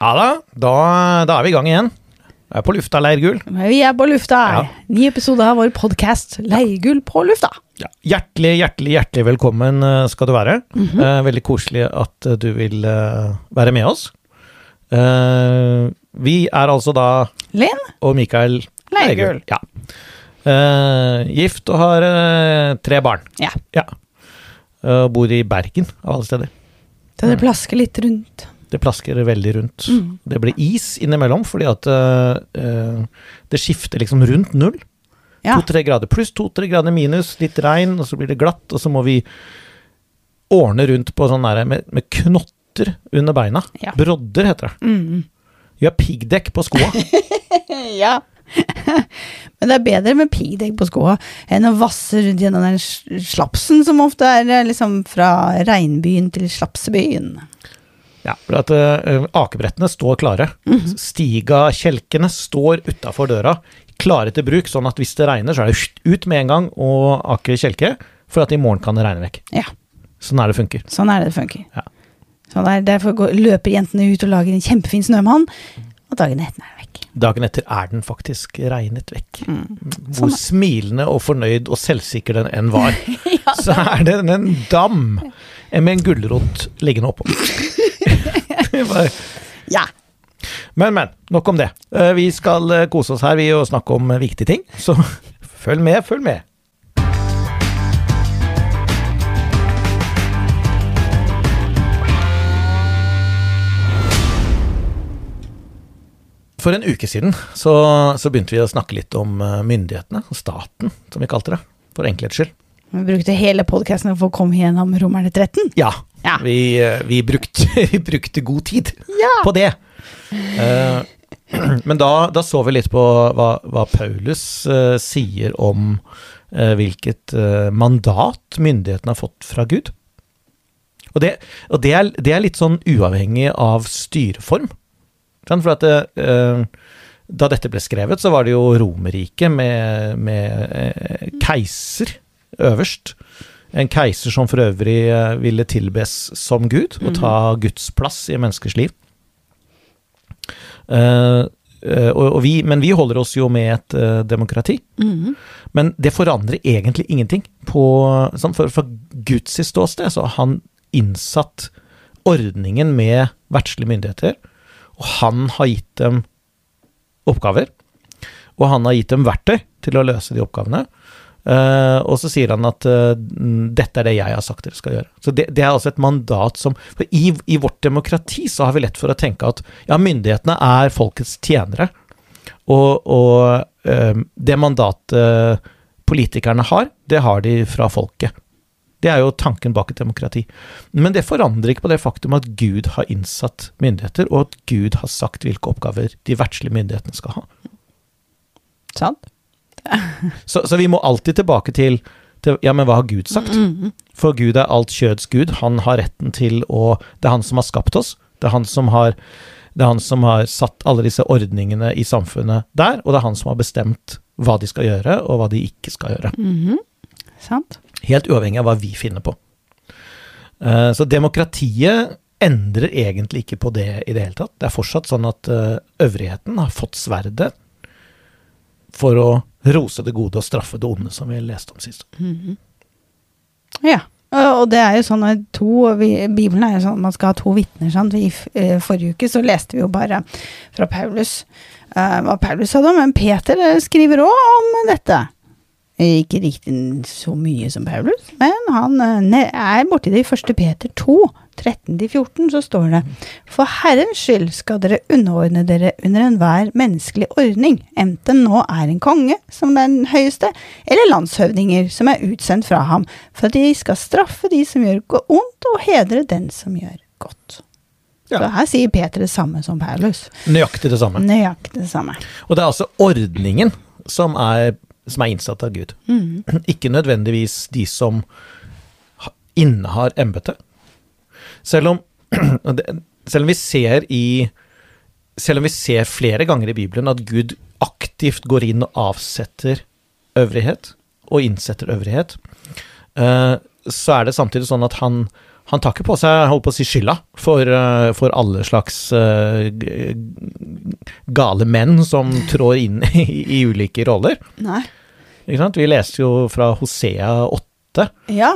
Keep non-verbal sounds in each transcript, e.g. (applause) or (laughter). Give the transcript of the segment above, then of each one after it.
Ja da, da, da er vi i gang igjen. Vi er på lufta, Leirgull. Vi er på lufta. Ja. Ny episode av vår podkast Leirgull på lufta. Hjertelig, hjertelig, hjertelig velkommen eh, skal du være. Eh, veldig koselig at eh, du vil eh, være med oss. Eh, vi er altså da, Linn og Mikael Leirgull. Ja. Gift og har tre barn. Ja. Ja. Bor i Bergen, av alle steder. Det plasker litt rundt. Det plasker veldig rundt. Mm. Det blir is innimellom, fordi at eh, det skifter liksom rundt null. Ja. To-tre grader pluss, to-tre grader minus, litt regn, og så blir det glatt, og så må vi ordne rundt på sånn der med, med knotter under beina. Ja. Brodder heter det. Mm. Har piggdekk på skoa. (laughs) ja. (laughs) Men det er bedre med piggdekk på skoa enn å vasse rundt gjennom den slapsen som ofte er eh, liksom fra regnbyen til slapsebyen. Ja, for at uh, akebrettene står klare. Mhm. Stigakjelkene står utafor døra, klare til bruk, sånn at hvis det regner, så er det ut med en gang og ake kjelke, for at i morgen kan det regne vekk. Ja, Sånn er det funker. sånn er det det funker. Ja. Sånn er, derfor går, løper jentene ut og lager en kjempefin snømann, og dagen etter er den vekk. Dagen etter er den faktisk regnet vekk. Mm. Hvor Sånn. smilende og fornøyd og selvsikker den enn var, (laughs) så er det en dam (laughs) med en gulrot liggende oppå. (laughs) Ja. men, men. Nok om det. Eh, Vi skal eh, kose oss her vi og snakke om eh, viktige ting, så (laughs) følg med, følg med. For en uke siden så, så begynte vi å snakke litt om myndighetene, staten, som vi kalte det, for enkelhets skyld. Vi brukte hele podkasten for å komme gjennom Romerne 13. Ja, Ja. Vi, eh, vi, brukte, (laughs) vi brukte god tid Ja. på det. Eh, (clears throat) men da, da så vi litt på hva, hva Paulus eh, sier om hvilket mandat myndighetene har fått fra Gud. Og, det, og det, er, det er litt sånn uavhengig av styreform. For at det, da dette ble skrevet, så var det jo Romerriket med, med keiser øverst. En keiser som for øvrig eh, ville tilbes som Gud, og ta Guds plass i menneskers liv. Uh, og, vi, men vi holder oss jo med et uh, demokrati. Mm. Men det forandrer egentlig ingenting. På, sånn, for, for Guds ståsted så har han innsatt ordningen med verdslige myndigheter, og han har gitt dem oppgaver. Og han har gitt dem verktøy til å løse de oppgavene. Eh, og så sier han at mm, dette er det jeg har sagt dere skal gjøre. Så det, det er altså et mandat som For i, i vårt demokrati så har vi lett for å tenke at ja, myndighetene er folkets tjenere. Og, og uh, det mandatet politikerne har, det har de fra folket. Det er jo tanken bak et demokrati. Men det forandrer ikke på det faktum at Gud har innsatt myndigheter, og at Gud har sagt hvilke oppgaver de verdslige myndighetene skal ha. Sant? Så, så vi må alltid tilbake til, til Ja, men hva har Gud sagt? For Gud er alt kjøds Gud. Han har retten til å Det er han som har skapt oss. Det er han som har det er han som har satt alle disse ordningene i samfunnet der, og det er han som har bestemt hva de skal gjøre, og hva de ikke skal gjøre. Mhm. Sant? Helt uavhengig av hva vi finner på. Eh, Så demokratiet endrer egentlig ikke på det i det hele tatt. Det er fortsatt sånn at eh, øvrigheten har fått sverdet for å rose det gode og straffe det onde, som vi leste om sist. Ja. Og det er jo sånn at to, vi, Bibelen er jo sånn at man skal ha to vitner. Sant? Vi, eh, forrige uke så leste vi jo bare fra Paulus eh, hva Paulus sa da, men Peter eh, skriver òg om dette. Ikke riktig så mye som Paulus, men han er borti det i 1. Peter 2, 13-14, så står det For Herrens skyld skal dere underordne dere under enhver menneskelig ordning, enten nå er en konge, som er den høyeste, eller landshøvdinger som er utsendt fra ham, for at de skal straffe de som gjør ondt, og hedre den som gjør godt. Ja. Så her sier Peter det samme som Paulus. Nøyaktig det samme. Nøyaktig det samme. Og det er altså ordningen som er, som er innsatt av Gud. Mm. Ikke nødvendigvis de som innehar embetet. Selv om, (clears throat) selv om vi ser i Selv om vi ser flere ganger i Bibelen at Gud aktivt går inn og avsetter øvrighet, og innsetter øvrighet, eh, så er det samtidig sånn at han, han tar ikke på seg holdt på å si skylda for, eh, for alle slags uh, gale menn som (laughs) trår inn (laughs) i, i ulike roller. Nei. Ikke sant? Vi leste jo fra Hosea 8. Ja.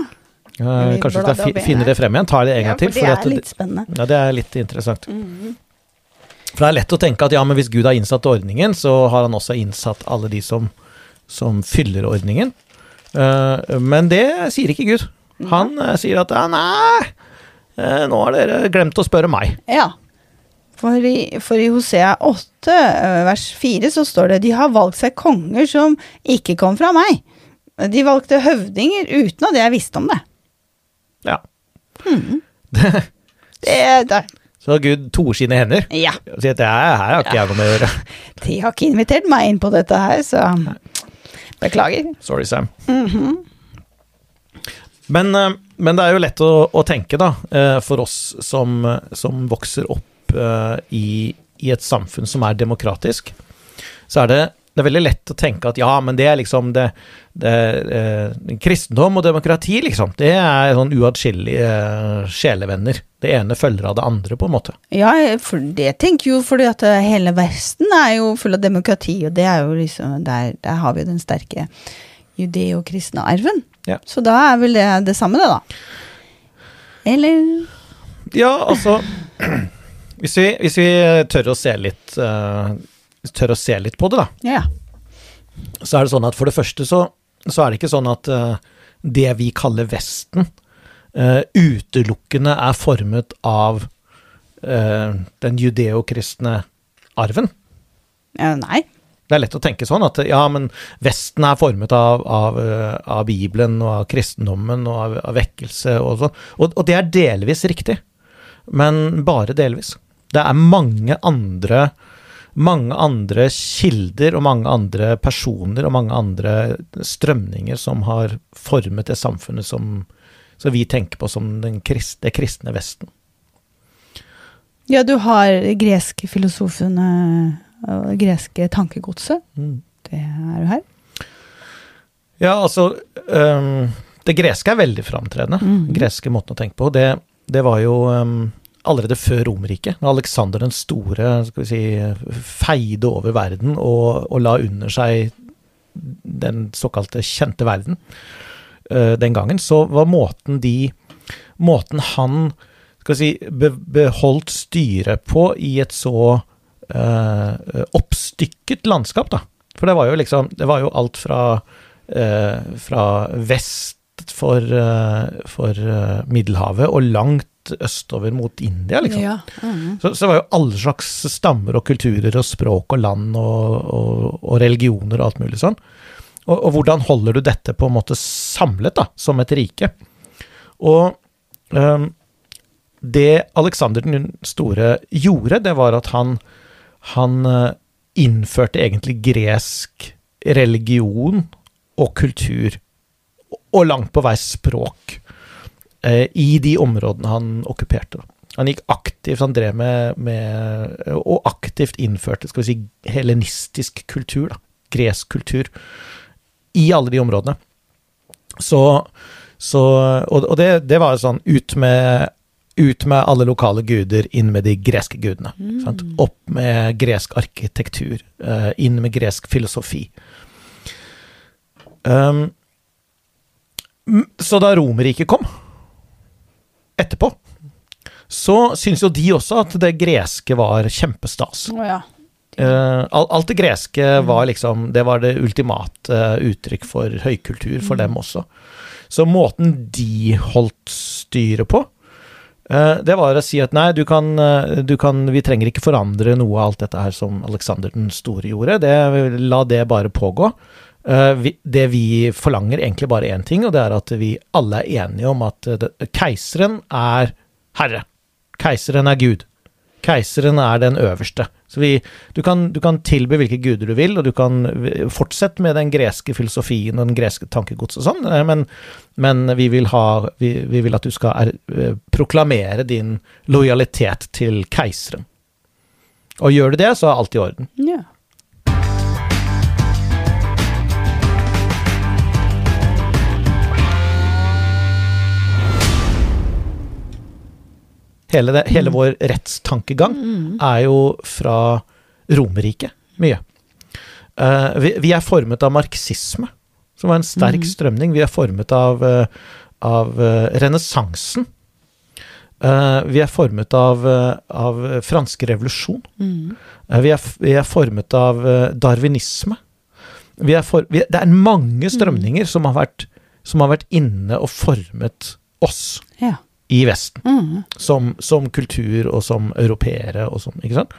Vi kanskje vi skal finne det frem igjen? Tar det en ja, gang til? for det er at litt spennende. Ja, det er litt interessant. Mhm. For det er lett å tenke at ja, men hvis Gud har innsatt ordningen, så har han også innsatt alle de som, som fyller ordningen. Uh, men det sier ikke Gud. Han uh, sier at ja, nei, eh, nå har dere glemt å spørre meg. Ja. For i, for i Hosea 8, øh, vers 4, så står det de har valgt seg konger som ikke kom fra meg. De valgte høvdinger uten at jeg visste om det. Ja. (laughs) Det, det Så Gud toer sine hender Ja. og sier at det her har ikke jeg noe med å gjøre. (laughs) De har ikke invitert meg inn på dette her, så beklager. Sorry, Sam. men, -hmm. men det er jo lett å, å tenke, da, eh, for oss som, som vokser opp eh, i, i et samfunn som er demokratisk, så er det, det er veldig lett å tenke at ja, men det er liksom det, det eh, Kristendom og demokrati, liksom, det er sånn uatskillelige eh, sjelevenner. Det ene følger av det andre, på en måte. Ja, for det tenker jo fordi at eh, hele Vesten er jo full av demokrati, og det er jo liksom Der, der har vi jo den sterke judeo-kristne arven. Ja. Så da er vel det det samme, det, da. Eller Ja, altså (clears throat) Hvis vi, hvis vi tør å se litt eh, Tør å se litt på det, da. Ja. så er det sånn at for det første så, så er det ikke sånn at uh, det vi kaller Vesten, uh, utelukkende er formet av uh, den judeokristne arven. nei. Det er lett å tenke sånn at ja, men Vesten er formet av, av, av Bibelen og av kristendommen og av, av vekkelse og sånn. Og, og det er delvis riktig, men bare delvis. Det er mange andre mange andre kilder og mange andre personer og mange andre strømninger som har formet det samfunnet som, som vi tenker på som den krist, det kristne Vesten. Ja, du har greske filosofene og greske tankegodset. Mm. Det er jo her. Ja, altså um, Det greske er veldig framtredende. Mm. greske måten å tenke på. Det, det var jo øhm, allerede før Romerriket, når Aleksander den store si, feide over verden og, og la under seg den såkalte kjente verden øh, den gangen, så var måten de Måten han si, be, beholdt styret på i et så øh, oppstykket landskap, da. For det var jo liksom Det var jo alt fra eh, fra vest for, eh, for eh, Middelhavet og langt østover mot India, liksom. Ja. Mm. Så, så det var jo alle slags stammer og kulturer og språk og land og, og, og religioner og alt mulig sånn. Og, og hvordan holder du dette på en måte samlet, da, som et rike? Og um, det Aleksander den store gjorde, det var at han, han eh, innførte egentlig gresk religion og kultur, og langt på vei språk, i de områdene han okkuperte. da. Han gikk aktivt, han drev med, med Og aktivt innførte skal vi si, helenistisk kultur, da. gresk kultur, i alle de områdene. Så, så Og, og det, det var sånn ut med ut med alle lokale guder, inn med de greske gudene. Sant? Opp med gresk arkitektur, eh, inn med gresk filosofi. Um, så da Romerriket kom, etterpå, så syns jo de også at det greske var kjempestas. Oh, ja. Uh, alt det greske var liksom Det var det ultimate uttrykk for høykultur for dem også. Så måten de holdt styret på, uh, det var å si at nei, du kan, eh, du kan Vi trenger ikke forandre noe av alt dette her som Aleksander den store gjorde. Det, la det bare pågå. Eh, det vi forlanger egentlig bare én ting, og det er at vi alle er enige om at eh, keiseren er herre. Keiseren er Gud. Keiseren er den øverste. Så vi, du, kan, du kan tilby hvilke guder du vil, og du kan fortsette med den greske filosofien og den greske tankegods og sånn, eh, men, men vi, vil ha, vi, vi vil at du skal er, eh, proklamere din lojalitet til keiseren. Og gjør du det, så er alt i orden. ja. Hele, det, hele vår rettstankegang Mm. er jo fra Romerriket, mye. Uh, vi, vi er formet av marxisme, som var en sterk mm. strømning. Vi er formet av, uh, av uh, renessansen. Vi er formet av, av fransk revolusjon. Mm. Vi, er, vi er formet av darwinisme. Vi er for, vi, det er mange strømninger som, har vært, som har vært inne og formet oss Ja. I Vesten Mm. som, som kultur og som europeere og sånn, ikke sant?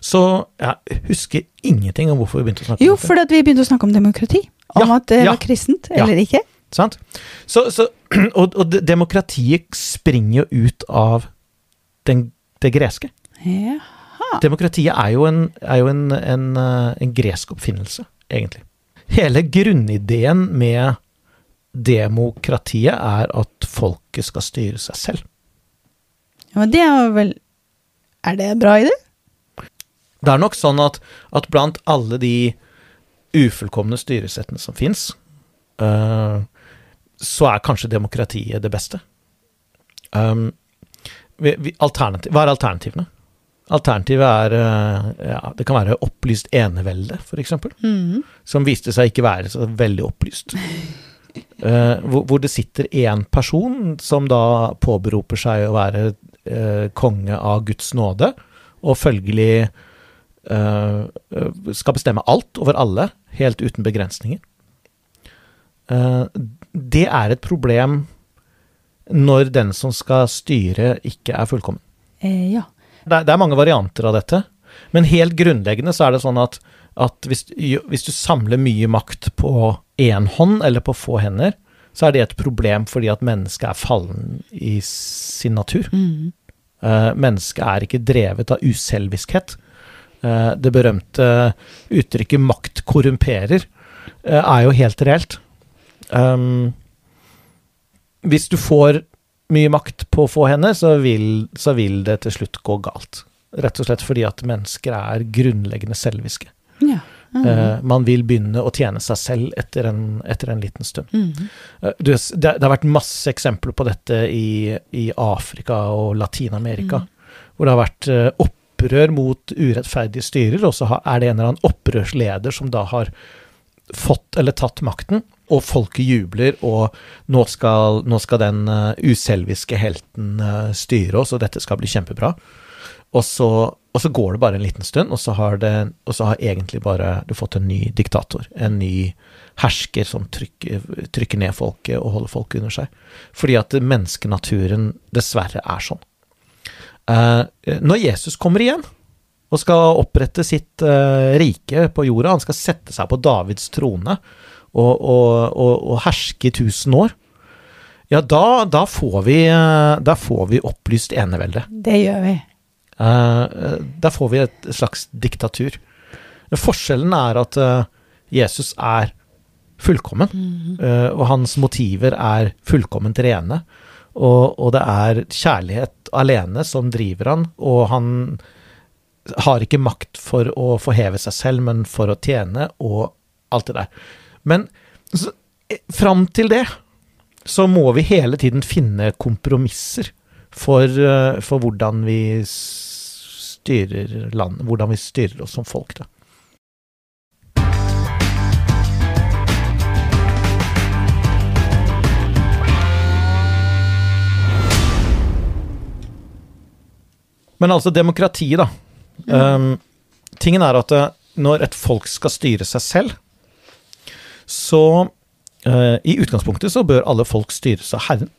Så jeg husker ingenting om hvorfor vi begynte å snakke Jo, om Jo, fordi vi begynte å snakke om demokrati. Om Ja, at det ja. var kristent, Ja. eller ikke. Sant? Så, så, (clears throat) og, og demokratiet springer jo ut av den, det greske. Jaha. Demokratiet er jo, en, er jo en, en, eh, en gresk oppfinnelse, egentlig. Hele grunnideen med demokratiet er at folket skal styre seg selv. ja, men det er vel Er det en bra idé? Det er nok sånn at, at blant alle de ufullkomne styresettene som fins, så er kanskje demokratiet det beste. Um, vi, vi, alternativ, hva er alternativene? Alternativet er eh, ja, Det kan være opplyst enevelde, f.eks. Mm. Som viste seg ikke være så veldig opplyst. (laughs) Eh, hvor, hvor det sitter én person som da påberoper seg å være uh, konge av Guds nåde, og følgelig eh, skal bestemme alt over alle, helt uten begrensninger. Det er et problem når den som skal styre, ikke er fullkommen. Eh, ja. Det det er mange varianter av dette, men helt grunnleggende så er det sånn at, at hvis, hvis du samler mye makt på én hånd eller på få hender, så er det et problem fordi at mennesket er fallen i sin natur. Mm. Uh, mennesket er ikke drevet av uselviskhet. Uh, det berømte uttrykket 'makt korrumperer' uh, er jo helt reelt. Um, hvis du får mye makt på få hender, så vil, så vil det til slutt gå galt. Rett og slett fordi at mennesker er grunnleggende selviske. ja. Mm. Eh, man vil begynne å tjene seg selv etter en, etter en liten stund. Mm. Uh, det, det har vært masse eksempler på dette i, i Afrika og Latin-Amerika, hvor det har vært eh, opprør mot urettferdige styrer, og så har- er det en eller annen opprørsleder som da har fått eller tatt makten, og folket jubler, og nå skal, nå skal den uh, uselviske helten styre oss, og dette skal bli kjempebra. Og så, og så går det bare en liten stund, og så har, det, og så har egentlig bare du fått en ny diktator. En ny hersker som trykker, trykker ned folket og holder folket under seg. Fordi at menneskenaturen dessverre er sånn. Eh, når Jesus kommer igjen og skal opprette sitt eh, rike på jorda, han skal sette seg på Davids trone og, og, og, og herske i tusen år, ja, da, da, får vi, eh, da får vi opplyst enevelde. Det gjør vi. Eh, der får vi et slags diktatur. Forskjellen er at eh, Jesus er fullkommen, eh, og hans motiver er fullkomment rene. Og, og det er kjærlighet alene som driver han, og han har ikke makt for å forheve seg selv, men for å tjene, og alt det der. Men så, eh, fram til det så må vi hele tiden finne kompromisser for, eh, for hvordan vi styrer landet, hvordan vi styrer oss som folk, da. Men altså, demokrati, da. Um, tingen er at eh, når et folk skal styre seg selv, så uh, I utgangspunktet så bør alle folk styres av Herren.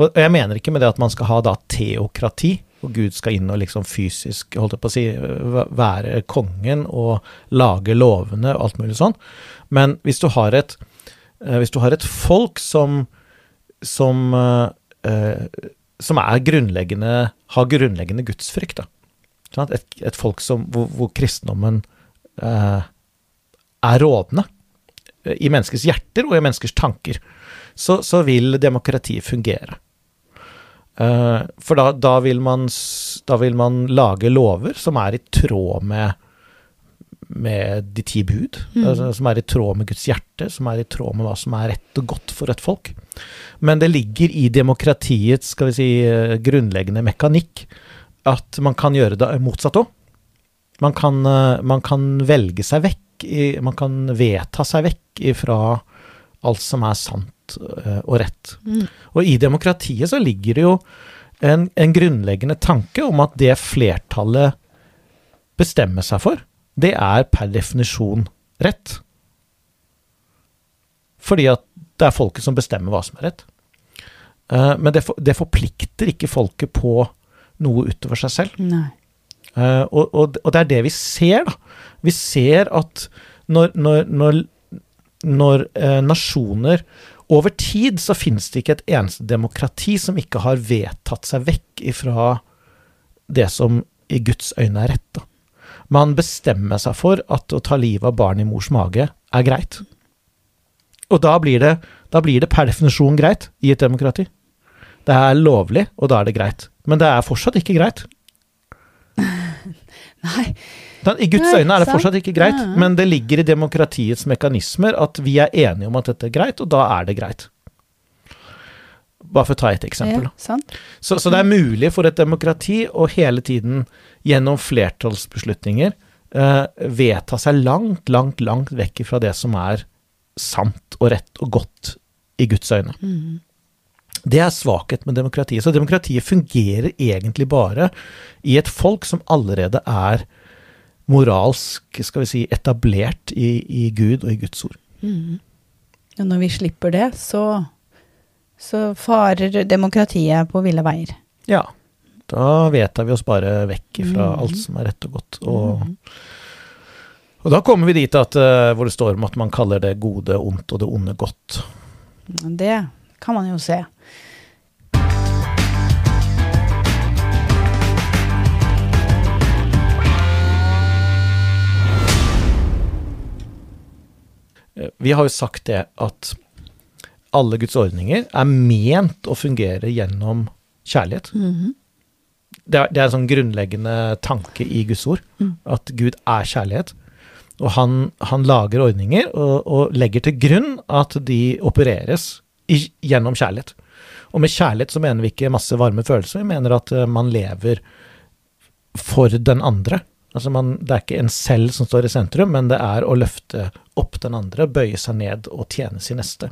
Og jeg mener ikke med det at man skal ha da teokrati, og Gud skal inn og liksom fysisk holdt jeg på å si, være kongen og lage lovene og alt mulig sånn. Men hvis du har et, eh, hvis du har et folk som, som, eh, eh, som er grunnleggende, har grunnleggende gudsfrykt, da. Et, et folk som, hvor, hvor kristendommen eh, er rådende i menneskers hjerter og i menneskers tanker, så, så vil demokratiet fungere. Eh, for da, da, vil man, da vil man lage lover som er i tråd med, med de ti bud, Mm. altså, som er i tråd med Guds hjerte, som er i tråd med hva som er rett og godt for et folk. Men det ligger i demokratiets skal vi si, eh, grunnleggende mekanikk at man kan gjøre det motsatt òg. Man, kan, eh, man kan velge seg vekk, man kan vedta seg vekk ifra alt som er sant eh, og rett. Mm. Og i demokratiet så ligger det jo en, en grunnleggende tanke om at det flertallet bestemmer seg for, det er per definisjon rett. Fordi at det er folket som bestemmer hva som er rett. Eh, men det, for, det forplikter ikke folket på noe utover seg selv. Nei. Uh, og, og, og det er det vi ser, da. Vi ser at når, når, når, når eh, nasjoner Over tid så finnes det ikke et eneste demokrati som ikke har vedtatt seg vekk ifra det som i Guds øyne er rett. Da. Man bestemmer seg for at å ta livet av barn i mors mage er greit. Og da blir det, da blir det per definisjon greit i et demokrati. Det er lovlig, og da er det greit. Men det er fortsatt ikke greit. (laughs) Nei. I Guds øyne er det fortsatt ikke greit, men det ligger i demokratiets mekanismer at vi er enige om at dette er greit, og da er det greit. Bare for å ta et eksempel. Ja, Så, så det er mulig for et demokrati å hele tiden gjennom flertallsbeslutninger eh, vedta seg langt, langt, langt vekk fra det som er sant og rett og godt i Guds øyne. Mm. Det er svakhet med demokratiet. Så demokratiet fungerer egentlig bare i et folk som allerede er moralsk, skal vi si, etablert i, i Gud og i Guds ord. Mm. Og når vi slipper det, så, så farer demokratiet på ville veier. Ja. Da vedtar vi oss bare vekk fra mm. alt som er rett og godt. Og, Mhm. og da kommer vi dit at, eh, hvor det står om at man kaller det gode ondt og det onde godt. Det kan man jo se. Vi har jo sagt det at alle Guds ordninger er ment å fungere gjennom kjærlighet. Mhm. Det er, det er en sånn grunnleggende tanke i Guds ord, Mm. at Gud er kjærlighet. Og han, han lager ordninger og, og legger til grunn at de opereres i, gjennom kjærlighet. Og med kjærlighet så mener vi ikke masse varme følelser, vi mener at eh, man lever for den andre. Altså man, det er ikke en selv som står i sentrum, men det er å løfte opp den andre, bøye seg ned og tjene sin neste.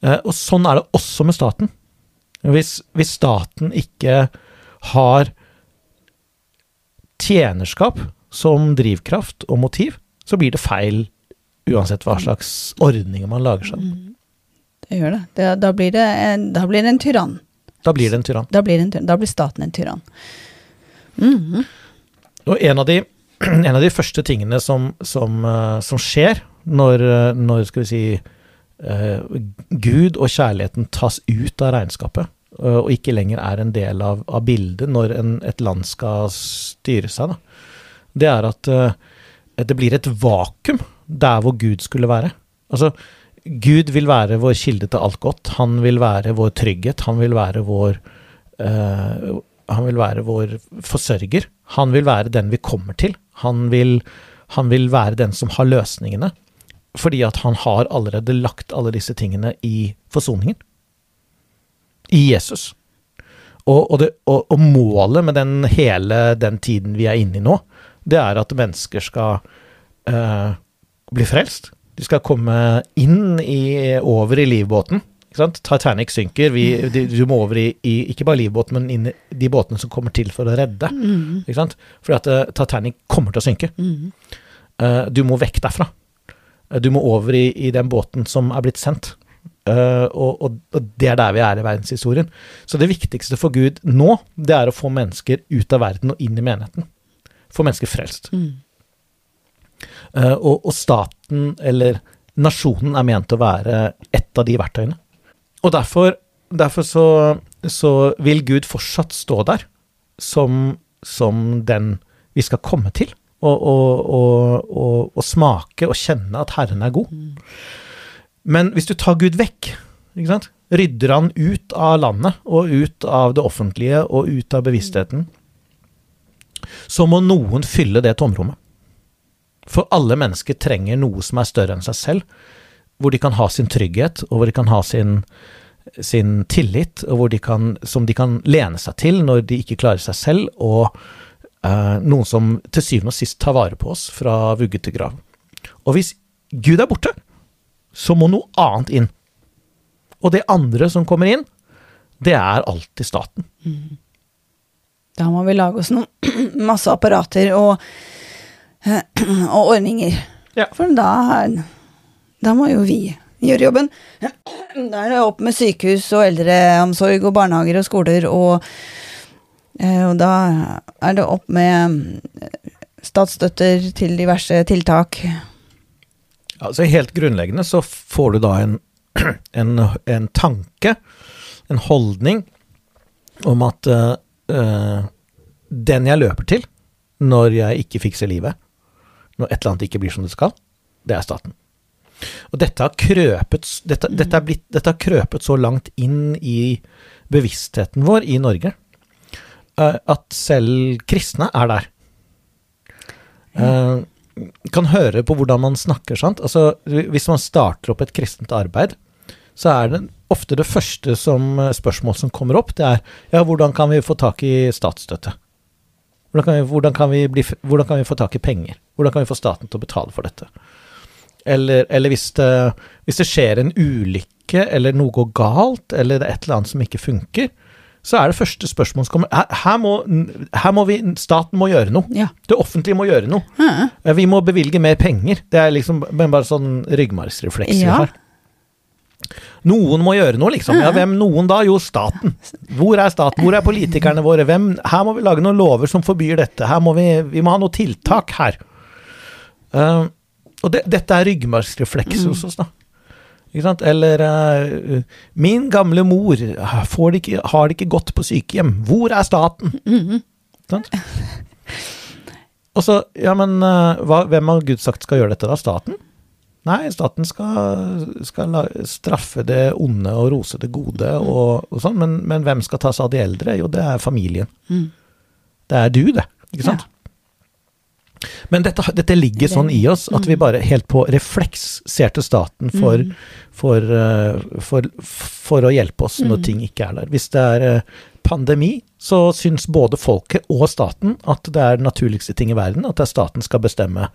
Eh, og sånn er det også med staten. Hvis, hvis staten ikke har tjenerskap som drivkraft og motiv, så blir det feil uansett hva slags ordninger man lager seg. Mhm. Det gjør det. det da, blir det en, da blir det en tyrann. Da blir det en tyrann. Da blir, en. Da blir staten en tyrann. Mhm. Og en av de, (clears throat) en av de første tingene som, som, eh, som skjer når, eh, når skal vi si, eh, Gud og kjærligheten tas ut av regnskapet, eh, og ikke lenger er en del av, av bildet når en, et land skal styre seg, da, det er at eh, det blir et vakuum der hvor Gud skulle være. Altså, Gud vil være vår kilde til alt godt. Han vil være vår trygghet. Han vil være vår eh, Han vil være vår forsørger. Han vil være den vi kommer til. Han vil, han vil være den som har løsningene. Fordi at han har allerede lagt alle disse tingene i forsoningen. I Jesus. Og, og, det, og, og målet med den hele den tiden vi er inne i nå, det er at mennesker skal eh, bli frelst. De skal komme inn i, over i livbåten. Titanic synker. Vi, de, du må over i, i ikke bare livbåten, men inn i de båtene som kommer til for å redde. Mm. Fordi at eh, Titanic kommer til å synke. Mm. Uh, du må vekk derfra. Eh, du må over i, i den båten som er blitt sendt. Uh, og, og, og det er der vi er i verdenshistorien. Så det viktigste for Gud nå, det er å få mennesker ut av verden og inn i menigheten. Få mennesker frelst. Mm. Uh, og, og staten, eller nasjonen, er ment å være ett av de verktøyene. Og derfor, derfor så, så vil Gud fortsatt stå der som, som den vi skal komme til. Og smake og kjenne at Herren er god. Men hvis du tar Gud vekk, ikke sant? rydder han ut av landet og ut av det offentlige og ut av bevisstheten, så må noen fylle det tomrommet. For alle mennesker trenger noe som er større enn seg selv, hvor de kan ha sin trygghet, og hvor de kan ha sin, sin tillit, og de kan, som de kan lene seg til når de ikke klarer seg selv, og noen som til syvende og sist tar vare på oss fra vugge til grav. Og hvis Gud er borte, så må noe annet inn. Og det andre som kommer inn, det er alltid staten. Da må vi lage oss noen (clears throat) masse apparater og, (clears throat) og ordninger. Ja. For da, da må jo vi gjøre jobben. (clears throat) Da er det opp med sykehus og eldreomsorg og barnehager og skoler, og, eh, og da er det opp med statsstøtter til diverse tiltak. Altså Helt grunnleggende så får du da en, (clears throat) en, en tanke, en holdning, om at eh, eh, den jeg løper til når jeg ikke fikser livet, når et eller annet ikke blir som det skal, det er staten. Og dette har krøpet, dette, dette er blitt, dette har krøpet så langt inn i bevisstheten vår i Norge eh, at selv kristne er der. Mm. kan høre på hvordan man snakker, sant. Altså, hvis man starter opp et kristent arbeid, så er det ofte det første som, eh, spørsmål som kommer opp, det er ja, hvordan kan vi få tak i statsstøtte? Hvordan kan, vi, hvordan, kan vi bli, hvordan kan vi få tak i penger? Hvordan kan vi få staten til å betale for dette? Eller, eller hvis, det, hvis det skjer en ulykke, eller noe går galt, eller det er et eller annet som ikke funker, så er det første spørsmålet som kommer her, her, må, her må vi, Staten må gjøre noe. Ja. Det offentlige må gjøre noe. Eh, Vi må bevilge mer penger. Det er liksom bare sånn ryggmargsrefleks vi Ja. har. Noen må gjøre noe, liksom. Ja, hvem noen da? Jo, staten. Hvor er staten? Hvor er politikerne våre? Hvem? Her må vi lage noen lover som forbyr dette. Her må vi, vi må ha noe tiltak her. Uh, og det, dette er ryggmargsrefleks hos oss, da. Eller uh, Min gamle mor får det ikke, har det ikke godt på sykehjem. Hvor er staten? Sant? Og så, ja, men uh, hva, hvem har Gud sagt skal gjøre dette, da? Staten? Nei, staten skal, skal straffe det onde og rose det gode og, og sånn, men, men hvem skal ta seg av de eldre? Jo, det er familien. Det er du, det. Ikke sant? Men dette, dette ligger sånn i oss at vi bare helt på refleks ser til staten for, for, eh, for, for å hjelpe oss når ting ikke er der. Hvis det er eh, pandemi, så syns både folket og staten at det er den naturligste ting i verden, at det er staten skal bestemme,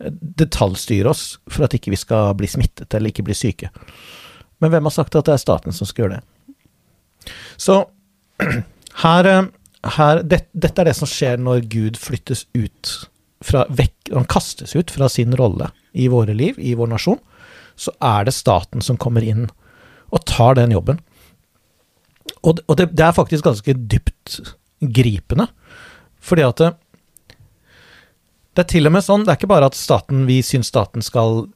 eh, detaljstyre oss for at ikke vi skal bli smittet eller ikke bli syke. Men hvem har sagt at det er staten som skal gjøre det? Så (clears throat) her, her det, Dette er det som skjer når Gud flyttes ut fra vekk, Han kastes ut fra sin rolle i våre liv, i vår nasjon. Så er det staten som kommer inn og tar den jobben. Og, og det, det er faktisk ganske dypt gripende. Fordi at det, det er til og med sånn, det er ikke bare at staten, vi syns staten skal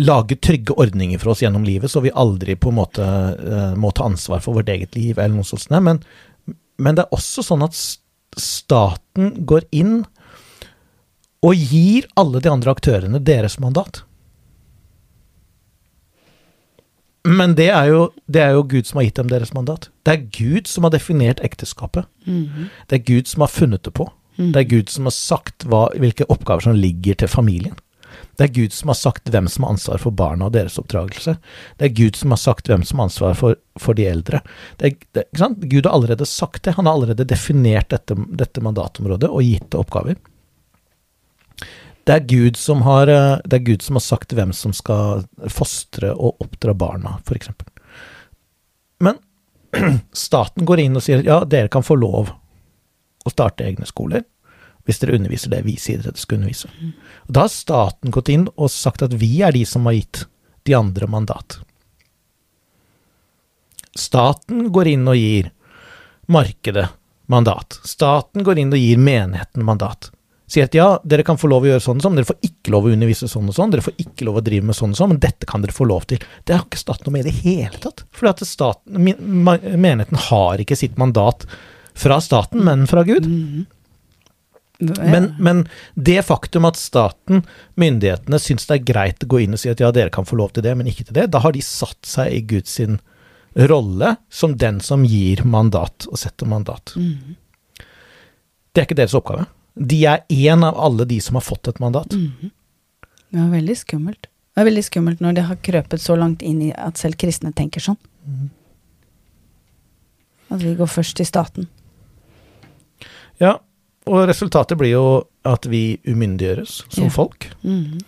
lage trygge ordninger for oss gjennom livet, så vi aldri på en måte eh, må ta ansvar for vårt eget liv, eller noe sånt. Men, men det er også sånn at staten går inn og gir alle de andre aktørene deres mandat. Men det er, jo, det er jo Gud som har gitt dem deres mandat. Det er Gud som har definert ekteskapet. Det er Gud som har funnet det på. Det er Gud som har sagt hva, hvilke oppgaver som ligger til familien. Det er Gud som har sagt hvem som har ansvar for barna og deres oppdragelse. Det er Gud som har sagt hvem som har ansvar for, for de eldre. Det er, det? Gud har allerede sagt det. Han har allerede definert dette, dette mandatområdet og gitt det oppgaver. Det er, Gud som har, eh, det er Gud som har sagt hvem som skal fostre og oppdra barna, f.eks. Men (clears throat) staten går inn og sier ja, dere kan få lov å starte egne skoler hvis dere underviser det vi sier dere skal undervise. Og Da har staten gått inn og sagt at vi er de som har gitt de andre mandat. Staten går inn og gir markedet mandat. Staten går inn og gir menigheten mandat. Sier at ja, dere kan få lov å gjøre sånn og sånn, dere får ikke lov å undervise sånn og sånn, dere får ikke lov å drive med sånn og sånn, men dette kan dere få lov til. Det har ikke staten noe med i det hele tatt. For at staten, menigheten har ikke sitt mandat fra staten, men fra Gud. Men, men det faktum at staten, myndighetene, syns det er greit å gå inn og si at ja, dere kan få lov til det, men ikke til det, da har de satt seg i Guds rolle som den som gir mandat og setter mandat. Det er ikke deres oppgave. De er én av alle de som har fått et mandat. Det er veldig skummelt. Det er veldig skummelt når det har krøpet så langt inn i at selv kristne tenker sånn. At vi går først i staten. Ja, og resultatet blir jo at vi umyndiggjøres som Ja. folk. Mhm.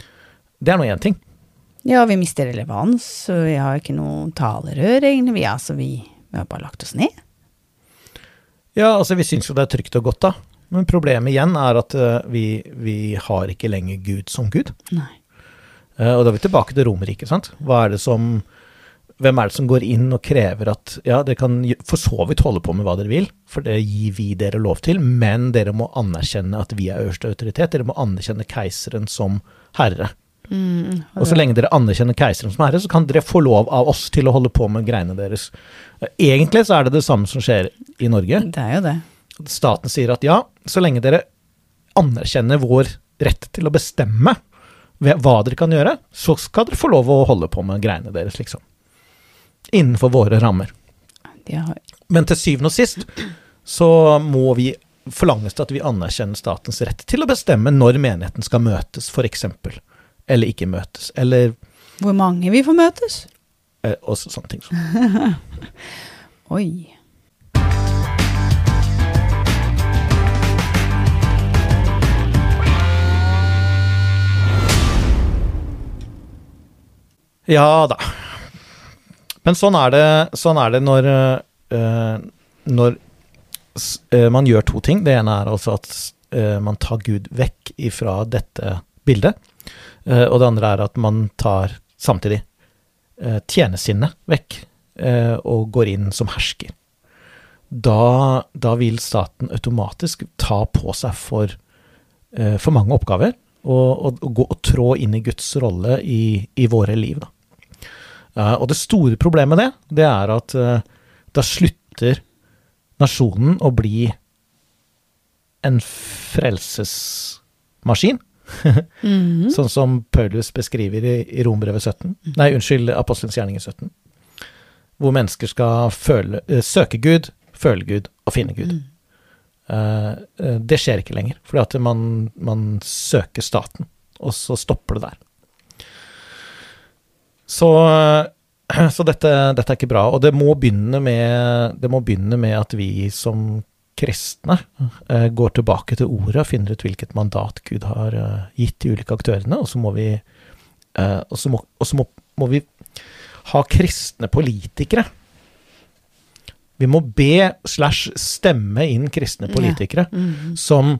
Det er nå én ting. Ja, vi mister relevans, og vi har ikke noe talerør, egentlig. Vi, altså, vi, vi har bare lagt oss ned. Ja, altså vi syns jo det er trygt og godt, da. Men problemet igjen er at eh, vi, vi har ikke lenger Gud som Gud. Nei. Eh, og da er vi tilbake til Romerriket, sant. Hva er det som Hvem er det som går inn og krever at ja, dere kan for så vidt holde på med hva dere vil, for det gir vi dere lov til, men dere må anerkjenne at vi er øverste autoritet. Dere må anerkjenne keiseren som herre. Mm, Og så lenge dere anerkjenner keiseren som herre, så kan dere få lov av oss til å holde på med greiene deres. Eh, Egentlig så er det det samme som skjer i Norge. Det er jo det. Staten sier at ja, så lenge dere anerkjenner vår rett til å bestemme hva dere kan gjøre, så skal dere få lov å holde på med greiene deres, liksom. Innenfor våre rammer. Men til syvende og sist så må vi forlanges det at vi anerkjenner statens rett til å bestemme når menigheten skal møtes, f.eks. Eller ikke møtes, eller hvor mange vi får møtes? eh, og sånne ting. (laughs) Oi. Ja da. Men sånn er det, sånn er det når, eh, når eh, man gjør to ting. Det ene er altså at eh, man tar Gud vekk ifra dette bildet. Og det andre er at man tar samtidig uh, tjenesinnet vekk og går inn som hersker. Da, da vil staten automatisk ta på seg for, for mange oppgaver og, og, og gå og trå inn i Guds rolle i, i våre liv. Da. Eh, og det store problemet med det, det er at eh, da slutter nasjonen å bli en frelsesmaskin, (laughs) Mhm. sånn som Paulus beskriver i, i Rombrevet 17. Nei, unnskyld, Apostelens gjerninger 17. Hvor mennesker skal føle, eh, søke Gud, føle Gud og finne Gud. Mm. Uh, det skjer ikke lenger, fordi at man, man søker staten, og så stopper det der. Så, (clears throat) så dette, dette er ikke bra, og det må med, det må begynne med at vi som kristne eh, går tilbake til ordet og finner ut hvilket mandat Gud har eh, gitt de ulike aktørene, og så må vi, eh, og så må, og så må, må vi ha kristne politikere. Vi må be slash stemme inn kristne Ja. politikere -hmm. som,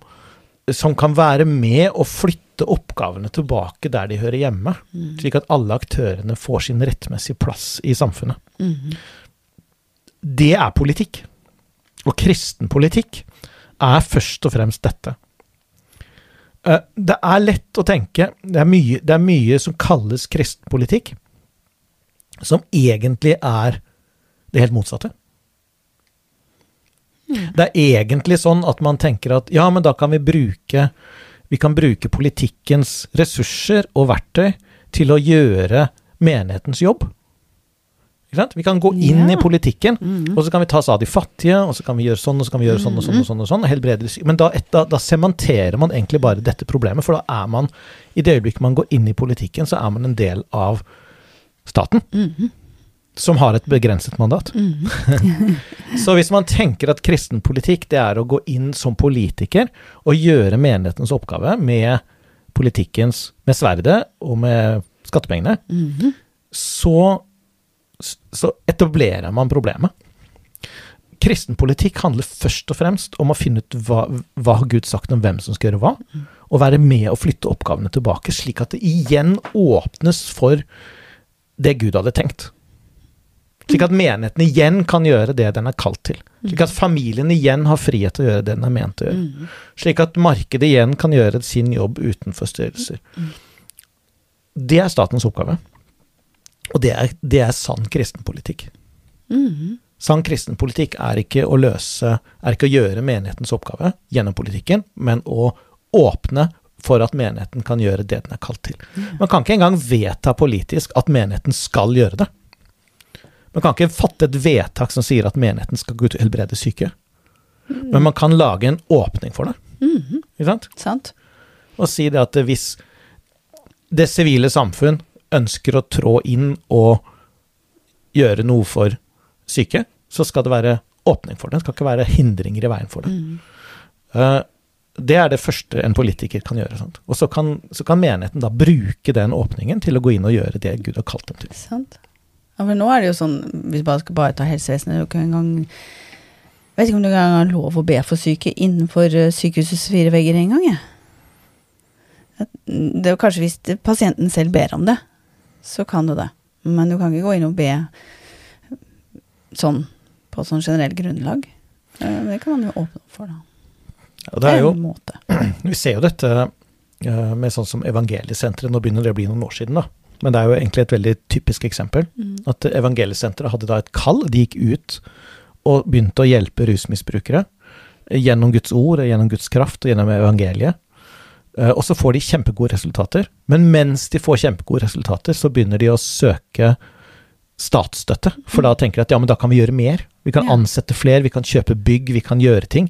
som kan være med og flytte oppgavene tilbake der de hører hjemme, mm. slik at alle aktørene får sin rettmessige plass i samfunnet. Mm. Det er politikk. Og kristen politikk er først og fremst dette. Eh, Det er lett å tenke Det er mye, det er mye som kalles kristen politikk, som egentlig er det helt motsatte. Det er egentlig sånn at man tenker at ja, men da kan vi bruke Vi kan bruke politikkens ressurser og verktøy til å gjøre menighetens jobb. Vi kan gå inn Ja. i politikken, Mhm. og så kan vi ta oss av de fattige, og så kan vi gjøre sånn, og så kan vi gjøre sånn og sånn og sånn. og sånn, og helbrede. Men da, da, da sementerer man egentlig bare dette problemet, for da er man, i det øyeblikket man går inn i politikken, så er man en del av staten, Mhm. Som har et begrenset mandat. Mm. (laughs) Så hvis man tenker at kristen politikk det er å gå inn som politiker og gjøre menighetens oppgave med politikkens med sverdet og med skattepengene, mm. så, så etablerer man problemet. Kristen politikk handler først og fremst om å finne ut hva, hva har Gud sagt om hvem som skal gjøre hva, og være med og flytte oppgavene tilbake, slik at det igjen åpnes for det Gud hadde tenkt. Slik at menigheten igjen kan gjøre det den er kalt til. Slik at familien igjen har frihet til å gjøre det den er ment å gjøre. Mhm. Slik at markedet igjen kan gjøre sin jobb uten forstyrrelser. Det er statens oppgave. Og det er, det er sann kristenpolitikk. Mm. Sann kristenpolitikk er ikke å løse Er ikke å gjøre menighetens oppgave gjennom politikken, men å åpne for at menigheten kan gjøre det den er kalt til. Man kan ikke engang vedta politisk at menigheten skal gjøre det. Man kan ikke fatte et vedtak som sier at menigheten skal gå ut og helbrede syke. Men man kan lage en åpning for det. Mhm. Ikke sant? Sant? og si det at hvis det sivile samfunn ønsker å trå inn og gjøre noe for syke, så skal det være åpning for det. Det skal ikke være hindringer i veien for det. Mm. det er det første en politiker kan gjøre. Sant? Og så kan, så kan menigheten da bruke den åpningen til å gå inn og gjøre det Gud har kalt dem til. Sant. Ja, for nå er det jo sånn, hvis man bare skal bare ta helsevesenet du kan engang Vet ikke om du engang har lov å be for syke innenfor eh, sykehusets fire vegger engang, jeg. At- Det er jo kanskje hvis pasienten selv ber om det, så kan du det. Men du kan ikke gå inn og be sånn på sånn generelt grunnlag. Det kan man jo åpne opp for, da. Ja, det er jo, (clears throat) vi ser jo dette eh, med sånn som Evangeliesenteret, nå begynner det å bli noen år siden, da. Men det er jo egentlig et veldig typisk eksempel. At Evangeliesenteret hadde da et kall. De gikk ut og begynte å hjelpe rusmisbrukere eh, gjennom Guds ord, gjennom Guds kraft og gjennom evangeliet. Eh, Og så får de kjempegode resultater. Men mens de får kjempegode resultater, så begynner de å søke statsstøtte. For da tenker de at ja, men da kan vi gjøre mer. Vi kan ansette flere, vi kan kjøpe bygg, vi kan gjøre ting.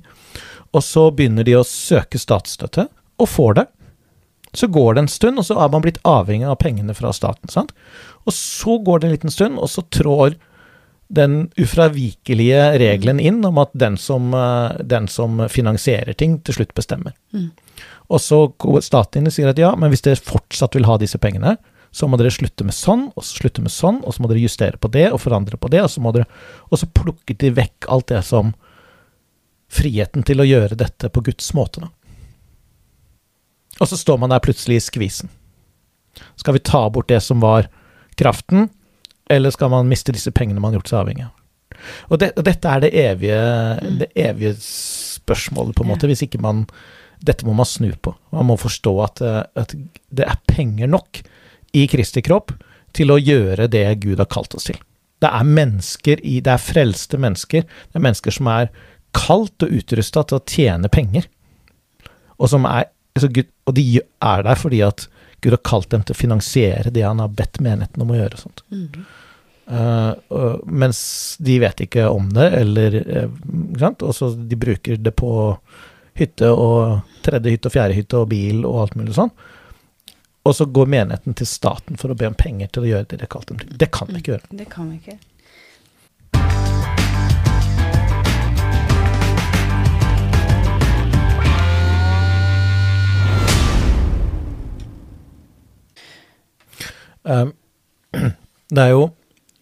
Og så begynner de å søke statsstøtte, og får det. Så går det en stund, og så er man blitt avhengig av pengene fra staten. sant? Og så går det en liten stund, og så trår den ufravikelige regelen inn om at den som, eh, den som finansierer ting, til slutt bestemmer. Mm. Og så går staten inn og sier at ja, men hvis dere fortsatt vil ha disse pengene, så må dere slutte med sånn, og så slutte med sånn, og så må dere justere på det, og forandre på det, og så må dere Og så plukker de vekk alt det som Friheten til å gjøre dette på Guds måte, da. Og så står man der plutselig i skvisen. Skal vi ta bort det som var kraften, eller skal man miste disse pengene man har gjort seg avhengig av? Og, det, og dette er det evige, det evige spørsmålet, på en måte, hvis ikke man Dette må man snu på. Man må forstå at, eh, at det er penger nok i Kristi kropp til å gjøre det Gud har kalt oss til. Det er mennesker i Det er frelste mennesker. Det er mennesker som er kalt og utrusta til å tjene penger. Og, som er, altså Gud, og de er der fordi at Gud har kalt dem til å finansiere det han har bedt menigheten om å gjøre. og Sånt. Eh, uh, mens de vet ikke om det, eller sant? Og så de bruker det på hytte og tredje hytte og fjerde hytte og bil og alt mulig sånn. Og så går menigheten til staten for å be om penger til å gjøre det de har kalt dem til. Det kan vi ikke gjøre. Det kan vi ikke. (clears throat) det er jo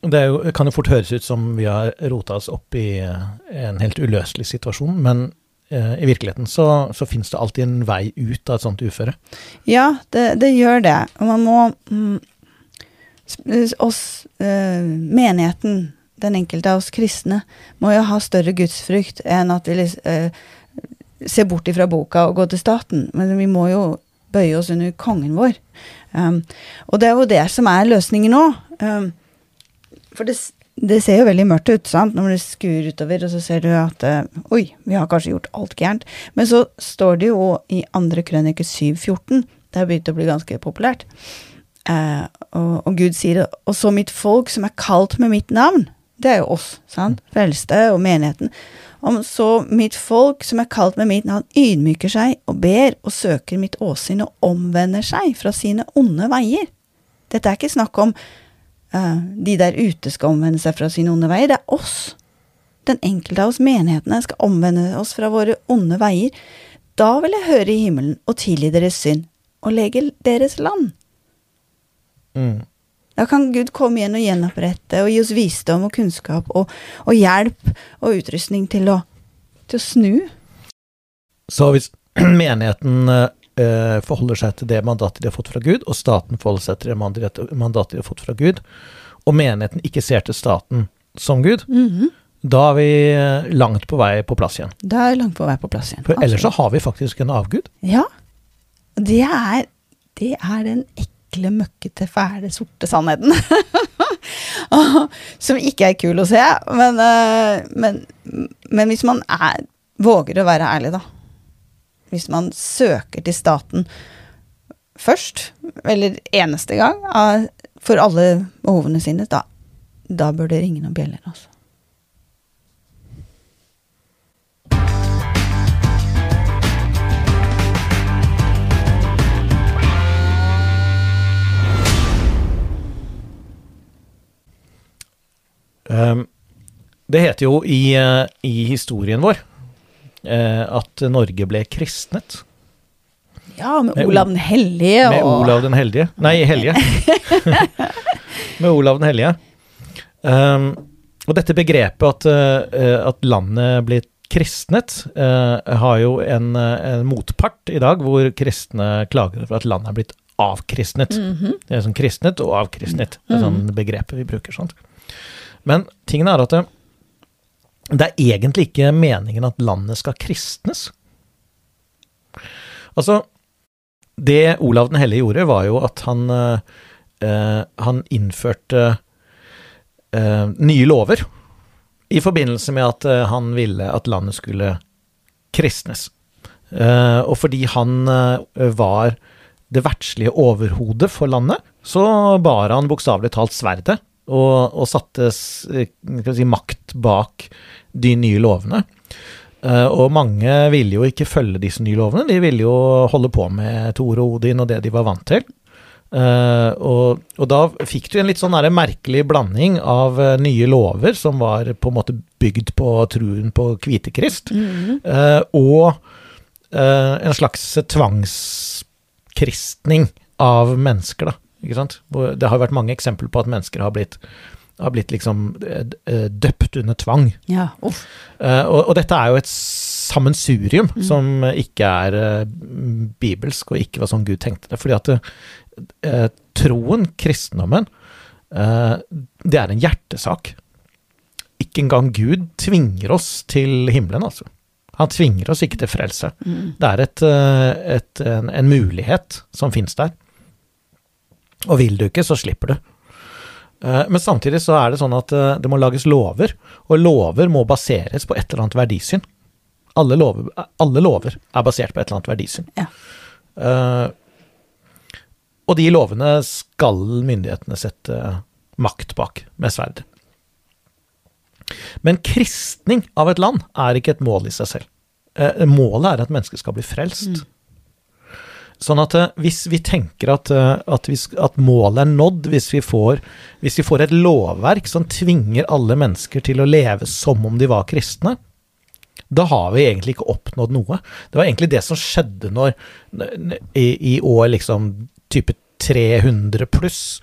det jo, kan jo fort høres ut som vi har rota oss opp i eh, en helt uløselig situasjon, men eh, i virkeligheten så, så finnes det alltid en vei ut av et sånt uføre. Ja, det, det gjør det. Og man må mm, Oss, eh, menigheten, den enkelte av oss kristne, må jo ha større gudsfrykt enn at vi eh, ser bort ifra boka og går til staten. Men vi må jo bøye oss under kongen vår. Um, og det er jo det som er løsningen nå. Um, for det, det ser jo veldig mørkt ut, sant? når du skuer utover, og så ser du at uh, oi, vi har kanskje gjort alt gærent. Men så står det jo i andre krønike 7.14, det har begynt å bli ganske populært, uh, og, og Gud sier og så mitt folk som er kalt med mitt navn, det er jo oss, sant? Frelste og menigheten. Om så mitt folk som er kalt med mitt navn, ydmyker seg og ber og søker mitt åsyn og omvender seg fra sine onde veier. Dette er ikke snakk om uh, de der ute skal omvende seg fra sine onde veier. Det er oss. Den enkelte av oss menighetene skal omvende oss fra våre onde veier. Da vil jeg høre i himmelen og tilgi deres synd og lege deres land. Mm. Da kan Gud komme igjen og gjenopprette og gi oss visdom og kunnskap og, og hjelp og utrustning til å, til å snu. Så hvis (clears throat) menigheten eh, forholder seg til det mandatet de har fått fra Gud, og staten forholder seg til det mandatet de har fått fra Gud, og menigheten ikke ser til staten som Gud, da er vi eh, langt på vei på plass igjen. Da er vi langt på vei på plass igjen. For ellers så har vi faktisk en avgud. Ja. Det er, det er den ekle, møkkete, fæle, sorte sannheten. (laughs) Som ikke er kul å se. Men, eh, men, men hvis man er, våger å være ærlig, da. Hvis man søker til staten først, eller eneste gang, for alle behovene sine, da, da bør det ringe noen bjeller, altså. Det heter jo i, eh, i historien vår eh, at Norge ble kristnet. Ja, med Olav den hellige og Med Olav den hellige. Nei, hellige. (laughs) med Olav den hellige. Um, og dette begrepet at, uh, at landet blir kristnet, uh, har jo en, en motpart i dag, hvor kristne klager over at landet er blitt avkristnet. Mhm. Det er sånn kristnet og avkristnet. Det er sånn begrepet vi bruker. sånt. Men tingen er at det, det er egentlig ikke meningen at landet skal kristnes. Altså, det Olav den hellige gjorde, var jo at han, eh, eh, han innførte eh, nye lover i forbindelse med at eh, han ville at landet skulle kristnes. Eh, og fordi han eh, var det verdslige overhodet for landet, så bar han bokstavelig talt sverdet og, og satte eh, si, makt bak de nye lovene. Eh, og mange ville jo ikke følge disse nye lovene, de ville jo holde på med Tore og Odin og det de var vant til. Eh, og, og da fikk du en litt sånn merkelig blanding av nye lover som var på en måte bygd på truen på Kvitekrist, Mhm. eh, og en slags tvangskristning av mennesker, da. Ikke sant? Det har vært mange eksempler på at mennesker har blitt, har blitt liksom eh, eh, døpt under tvang. Ja. Eh, og, og dette er jo et sammensurium Mm. som ikke er bibelsk, og ikke var sånn Gud tenkte det. Fordi at troen, kristendommen, det er en hjertesak. Ikke engang Gud tvinger oss til himmelen, altså. Han tvinger oss ikke til frelse. Mm. Det er et, et, en, en mulighet som fins der. Og vil du ikke, så slipper du. Eh, Men samtidig så er det sånn at eh, det må lages lover, og lover må baseres på et eller annet verdisyn. Alle lover, alle lover er basert på et eller annet verdisyn. Ja. Uh, og de lovene skal myndighetene sette makt bak med sverd. Men kristning av et land er ikke et mål i seg selv. Uh, Målet er at mennesket skal bli frelst. Sånn at eh, hvis vi tenker at, eh, at, vi, at målet er nådd hvis vi, får, hvis vi får et lovverk som tvinger alle mennesker til å leve som om de var kristne, da har vi egentlig ikke oppnådd noe. Det var egentlig det som skjedde når i, i år liksom type 300 pluss,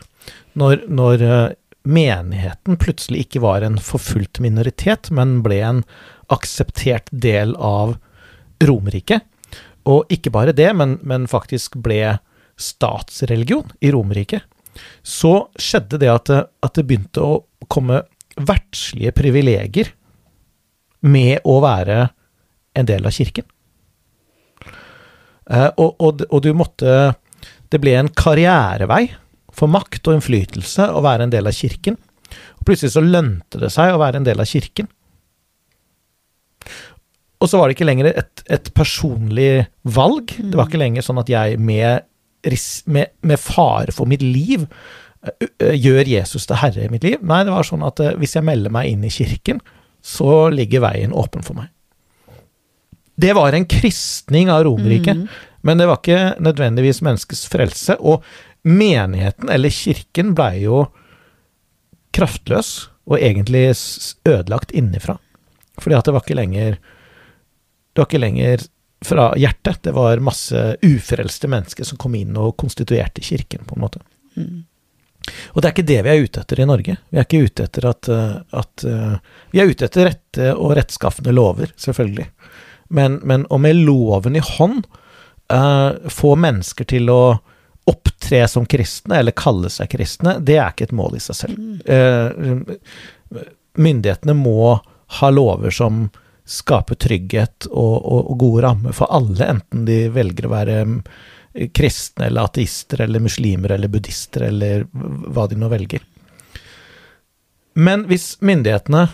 når, når eh, menigheten plutselig ikke var en forfulgt minoritet, men ble en akseptert del av Romerriket. Og ikke bare det, men, men faktisk ble statsreligion i Romerriket. Så skjedde det at, at det begynte å komme verdslige privilegier med å være en del av kirken. Eh, og, og, og du måtte Det ble en karrierevei for makt og innflytelse å være en del av kirken. Og plutselig så lønte det seg å være en del av kirken. Og så var det ikke lenger et, et personlig valg. Det var ikke lenger sånn at jeg med, ris- med, med fare for mitt liv gjør Jesus til herre i mitt liv. Nei, det var sånn at hvis jeg melder meg inn i kirken, så ligger veien åpen for meg. Det var en kristning av Romerriket, men det var ikke nødvendigvis menneskets frelse. Og menigheten, eller kirken, blei jo kraftløs, og egentlig ødelagt innifra. Fordi at det var ikke lenger Det var ikke lenger fra hjertet, det var masse ufrelste mennesker som kom inn og konstituerte kirken, på en måte. Mm. Og det er ikke det vi er ute etter i Norge. Vi er ikke ute etter at, eh, at eh, Vi er ute etter rette og rettskaffende lover, selvfølgelig. Men, men å med loven i hånd uh, få mennesker til å opptre som kristne, eller kalle seg kristne, det er ikke et mål i seg selv. Uh, myndighetene må ha lover som skaper trygghet og, og, og gode rammer for alle, enten de velger å være mm, kristne eller ateister eller muslimer eller buddhister eller hva de nå velger. Men hvis myndighetene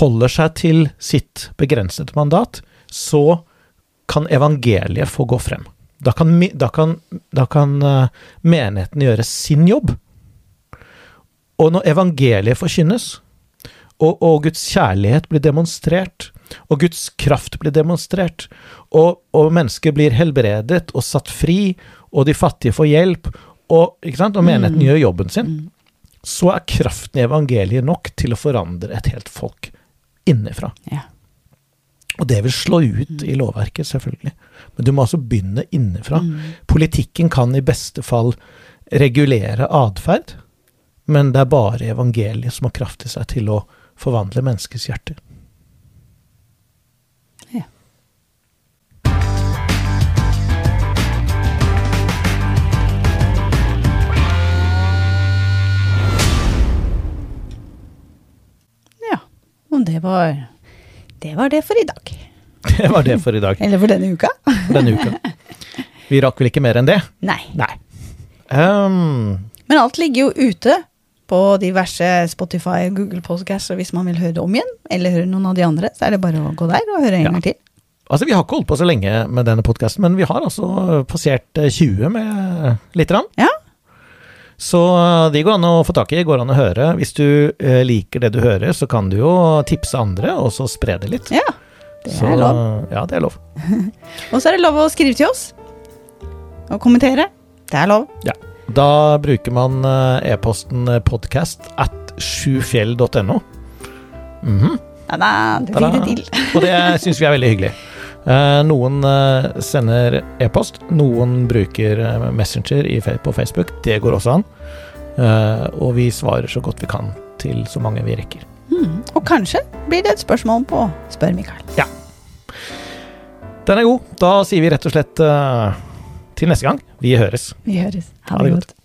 holder seg til sitt begrensede mandat, så kan evangeliet få gå frem. Da kan, da kan, da kan eh, menigheten gjøre sin jobb. Og når evangeliet forkynnes, og, og Guds kjærlighet blir demonstrert, og Guds kraft blir demonstrert, og, og mennesker blir helbredet og satt fri, og de fattige får hjelp, og, ikke sant? og menigheten Mm. gjør jobben sin, så er kraften i evangeliet nok til å forandre et helt folk innenfra. Ja. Og det vil slå ut i lovverket, selvfølgelig. Men du må altså begynne innenfra. Mm. Politikken kan i beste fall regulere atferd, men det er bare evangeliet som har kraft i seg til å forvandle menneskets hjerte. Ja. Ja. Og det var det var det for i dag. (laughs) Det var det for i dag. Eller for denne uka. For denne uka. Vi rakk vel ikke mer enn det? Nei. Nei. Um, Men alt ligger jo ute på diverse Spotify og Google Podcast, og hvis man vil høre det om igjen, eller høre noen av de andre, så er det bare å gå der og høre en Ja. gang til. altså, vi har ikke holdt på så lenge med denne podkasten, men vi har altså passert eh, 20 med lite grann. Ja. Så de går an å få tak i, går an å høre. Hvis du eh, liker det du hører, så kan du jo tipse andre, og så spre det litt. Ja, det så, er lov. Ja, det er lov. (laughs) Og så er det lov å skrive til oss. Og kommentere. Det er lov. Da bruker man eh, e-posten podcast at sjufjell.no. Ja da, du fikk det til. (laughs) Og det syns vi er veldig hyggelig. Eh, noen eh, sender e-post, noen bruker eh, Messenger på Facebook. Det går også an. Eh, og vi svarer så godt vi kan til så mange vi rekker. Mm. Og kanskje blir det et spørsmål på Spør Mikael. Ja. Den er god. Da sier vi rett og slett eh, til neste gang. Vi høres. Vi høres. Ha det godt.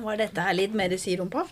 Var dette her litt mer sirum på?